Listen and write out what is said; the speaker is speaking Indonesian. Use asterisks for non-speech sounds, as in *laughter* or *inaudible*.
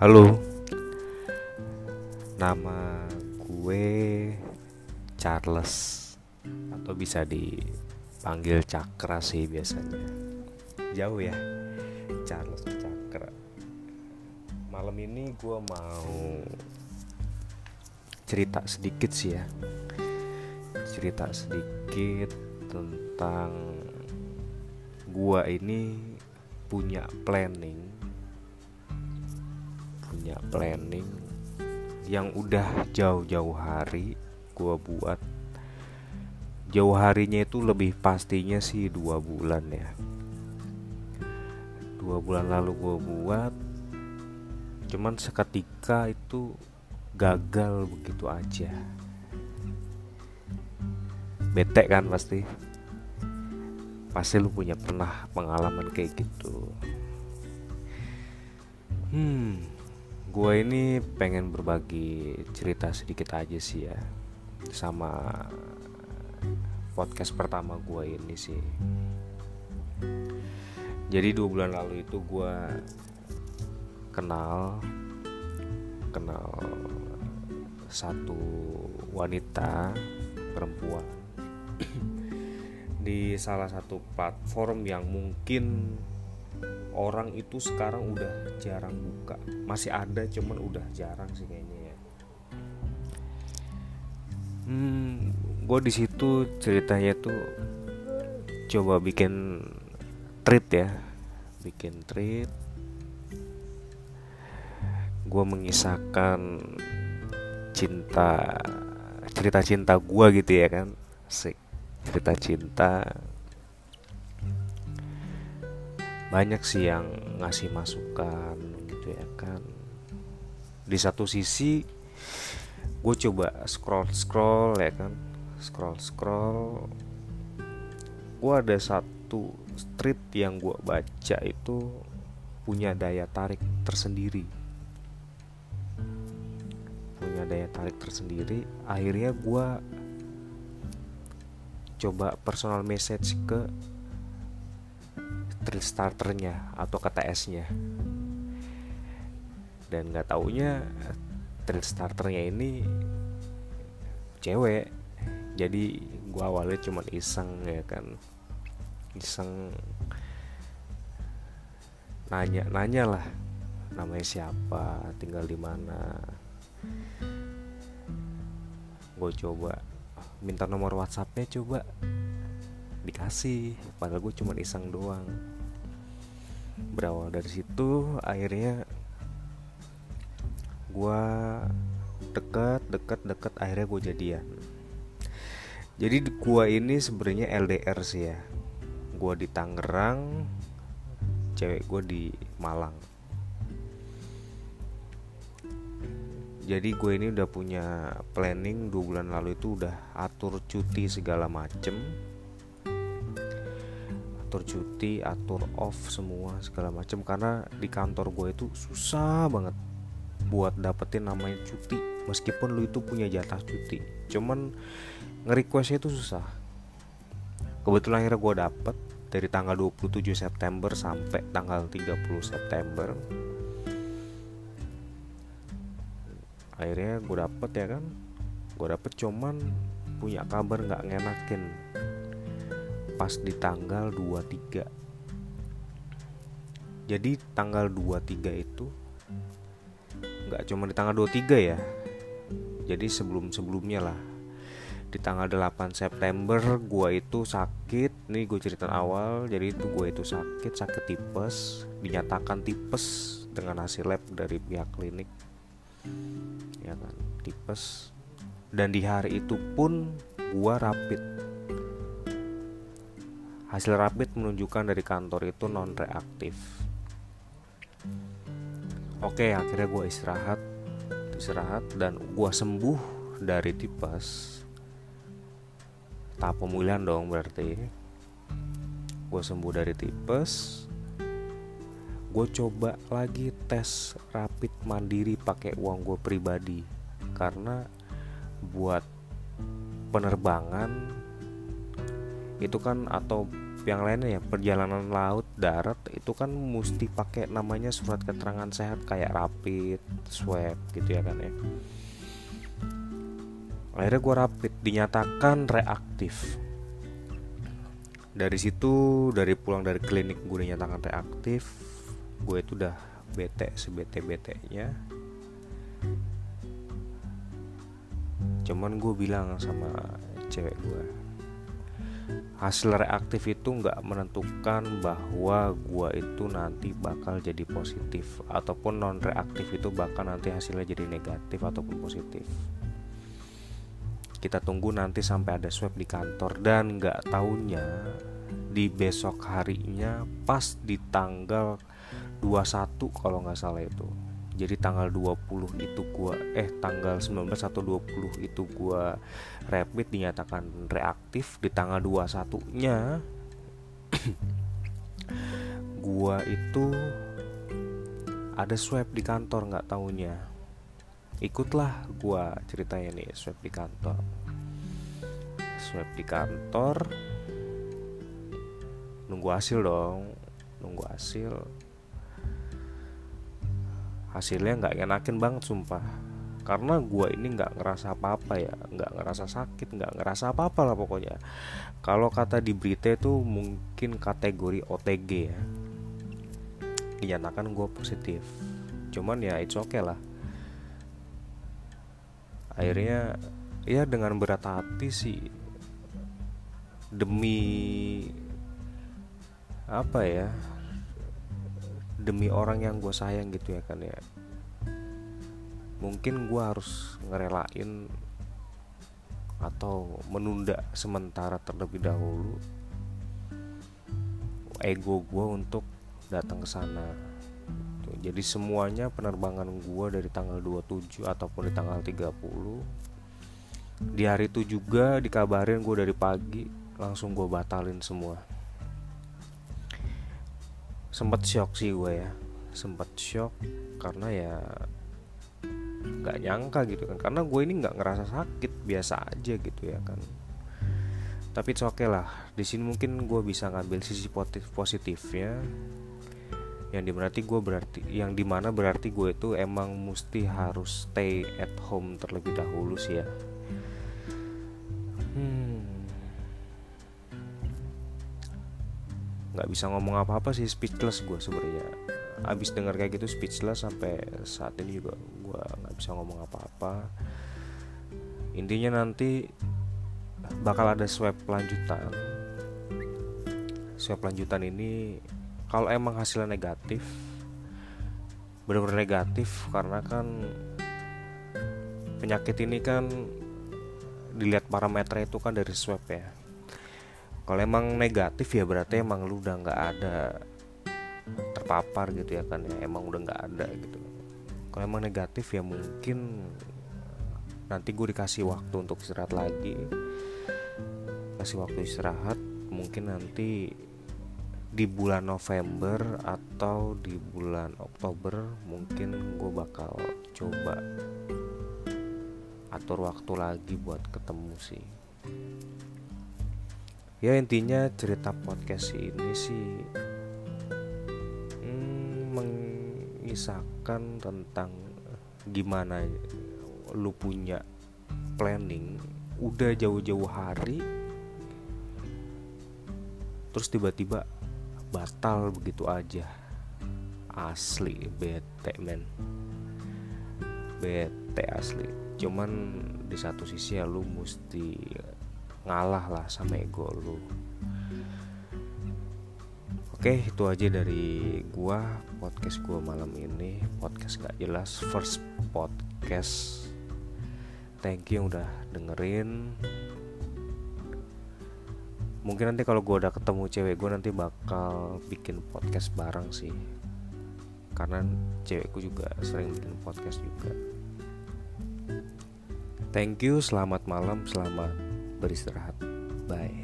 Halo. Nama gue Charles Atau bisa dipanggil Cakra sih biasanya. Jauh ya Charles Cakra. Malam ini gue mau Cerita sedikit sih ya. Cerita sedikit tentang Gua ini punya planning punya planning yang udah jauh-jauh hari gua buat. Jauh harinya itu lebih pastinya sih dua bulan ya. Dua bulan lalu gua buat cuman seketika itu gagal begitu aja. Bete kan pasti. Pasti lu punya pernah pengalaman kayak gitu. Hmm gue ini pengen berbagi cerita sedikit aja sih ya sama podcast pertama gue ini sih. Jadi dua bulan lalu itu gue kenal kenal satu wanita perempuan. *clears throat* Di salah satu platform yang mungkin orang itu sekarang udah jarang buka. Masih ada cuman udah jarang sih kayaknya ya. Hmm gue di situ ceritanya tuh coba bikin treat ya. Bikin treat. Gue mengisahkan cinta cerita cinta gue gitu ya kan. Sih cerita cinta banyak sih yang ngasih masukan gitu ya kan. Di satu sisi gue coba scroll scroll ya kan. Scroll scroll gue ada satu street yang gue baca itu punya daya tarik tersendiri. Punya daya tarik tersendiri. Akhirnya gue coba personal message ke thrill starternya atau ke TS-nya dan nggak taunya thrill starternya ini cewek. Jadi gua awalnya cuma iseng ya kan. Iseng nanya nanya lah namanya siapa tinggal di mana. Gue coba minta nomor WhatsAppnya coba dikasih padahal gue cuma iseng doang. Berawal dari situ akhirnya gue deket deket deket akhirnya gue jadian. Jadi gue ini sebenarnya LDR sih ya. Gue di Tangerang cewek gue di Malang. Jadi gue ini udah punya planning dua bulan lalu itu udah atur cuti segala macem atur cuti atur off semua segala macem. Karena di kantor gue itu susah banget buat dapetin namanya cuti. Meskipun lu itu punya jatah cuti. Cuman nge-requestnya itu susah. Kebetulan akhirnya gue dapet dari tanggal 27 September sampai tanggal 30 September. Akhirnya gue dapet ya kan? Gue dapet cuman punya kabar nggak ngenakin pas di tanggal 23 jadi tanggal 23 itu nggak cuma di tanggal 23 ya. Jadi sebelum sebelumnya lah. Di tanggal 8 September gue itu sakit. Nih gue cerita awal. Jadi itu gue itu sakit sakit tipes. Dinyatakan tipes dengan hasil lab dari pihak klinik. Ya kan tipes. Dan di hari itu pun gua rapid hasil rapid menunjukkan dari kantor itu non reaktif oke akhirnya gua istirahat istirahat dan gua sembuh dari tipes. Tahap pemulihan dong berarti. Gue sembuh dari tipes. Gue coba lagi tes rapid mandiri pakai uang gue pribadi. Karena buat penerbangan itu kan atau yang lainnya ya perjalanan laut darat itu kan mesti pakai namanya surat keterangan sehat kayak rapid swab gitu ya kan ya. Akhirnya gue rapid dinyatakan reaktif. Dari situ dari pulang dari klinik gue dinyatakan reaktif. Gue itu udah bete sebete bete nya cuman gue bilang sama cewek gue hasil reaktif itu nggak menentukan bahwa gua itu nanti bakal jadi positif ataupun non reaktif itu bakal nanti hasilnya jadi negatif ataupun positif. Kita tunggu nanti sampai ada swab di kantor dan nggak tahunya di besok harinya pas di tanggal 21 kalau nggak salah itu jadi tanggal 20 itu gua eh tanggal 19 atau 20 itu gua rapid dinyatakan reaktif. Di tanggal 21 nya *coughs* gua itu ada swab di kantor nggak tahunya ikutlah gua ceritanya nih swab di kantor. Swab di kantor. Nunggu hasil dong nunggu hasil hasilnya nggak enakin banget sumpah. Karena gue ini nggak ngerasa apa-apa ya. Nggak ngerasa sakit nggak ngerasa apa-apa lah pokoknya. Kalau kata di berita itu mungkin kategori OTG ya. Dinyatakan gue positif. Cuman ya it's okay lah. Akhirnya ya dengan berat hati sih. Demi apa ya demi orang yang gue sayang gitu ya kan ya. Mungkin gue harus ngerelain atau menunda sementara terlebih dahulu ego gue untuk datang ke sana. Jadi semuanya penerbangan gue dari tanggal 27 ataupun di tanggal 30 di hari itu juga dikabarin gue dari pagi langsung gue batalin semua sempat shock sih gue ya. Sempat shock karena ya nggak nyangka gitu kan. Karena gue ini nggak ngerasa sakit biasa aja gitu ya kan. Tapi oke okay lah. Di sini mungkin gue bisa ngambil sisi positif positifnya. Yang berarti gue berarti yang di mana berarti gue itu emang mesti harus stay at home terlebih dahulu sih ya. Hmm nggak bisa ngomong apa-apa sih speechless gue sebenarnya. Abis dengar kayak gitu speechless sampai saat ini juga gue nggak bisa ngomong apa-apa. Intinya nanti bakal ada swab lanjutan. Swab lanjutan ini kalau emang hasilnya negatif benar-benar negatif karena kan penyakit ini kan dilihat parameter itu kan dari swab ya kalau emang negatif ya berarti emang lu udah nggak ada terpapar gitu ya kan ya emang udah nggak ada gitu. Kalau emang negatif ya mungkin nanti gue dikasih waktu untuk istirahat lagi. Kasih waktu istirahat mungkin nanti di bulan November atau di bulan Oktober mungkin gue bakal coba atur waktu lagi buat ketemu sih ya intinya cerita podcast ini sih hmm, mengisahkan tentang gimana lu punya planning. Udah jauh-jauh hari terus tiba-tiba batal begitu aja. Asli bete men. Bete asli. Cuman di satu sisi ya lu mesti ngalah lah sama ego lu. Oke itu aja dari gua podcast gua malam ini. Podcast gak jelas first podcast. Thank you udah dengerin. Mungkin nanti kalau gua udah ketemu cewek gua nanti bakal bikin podcast bareng sih. Karena cewekku juga sering bikin podcast juga. Thank you, selamat malam, selamat beristirahat. Bye.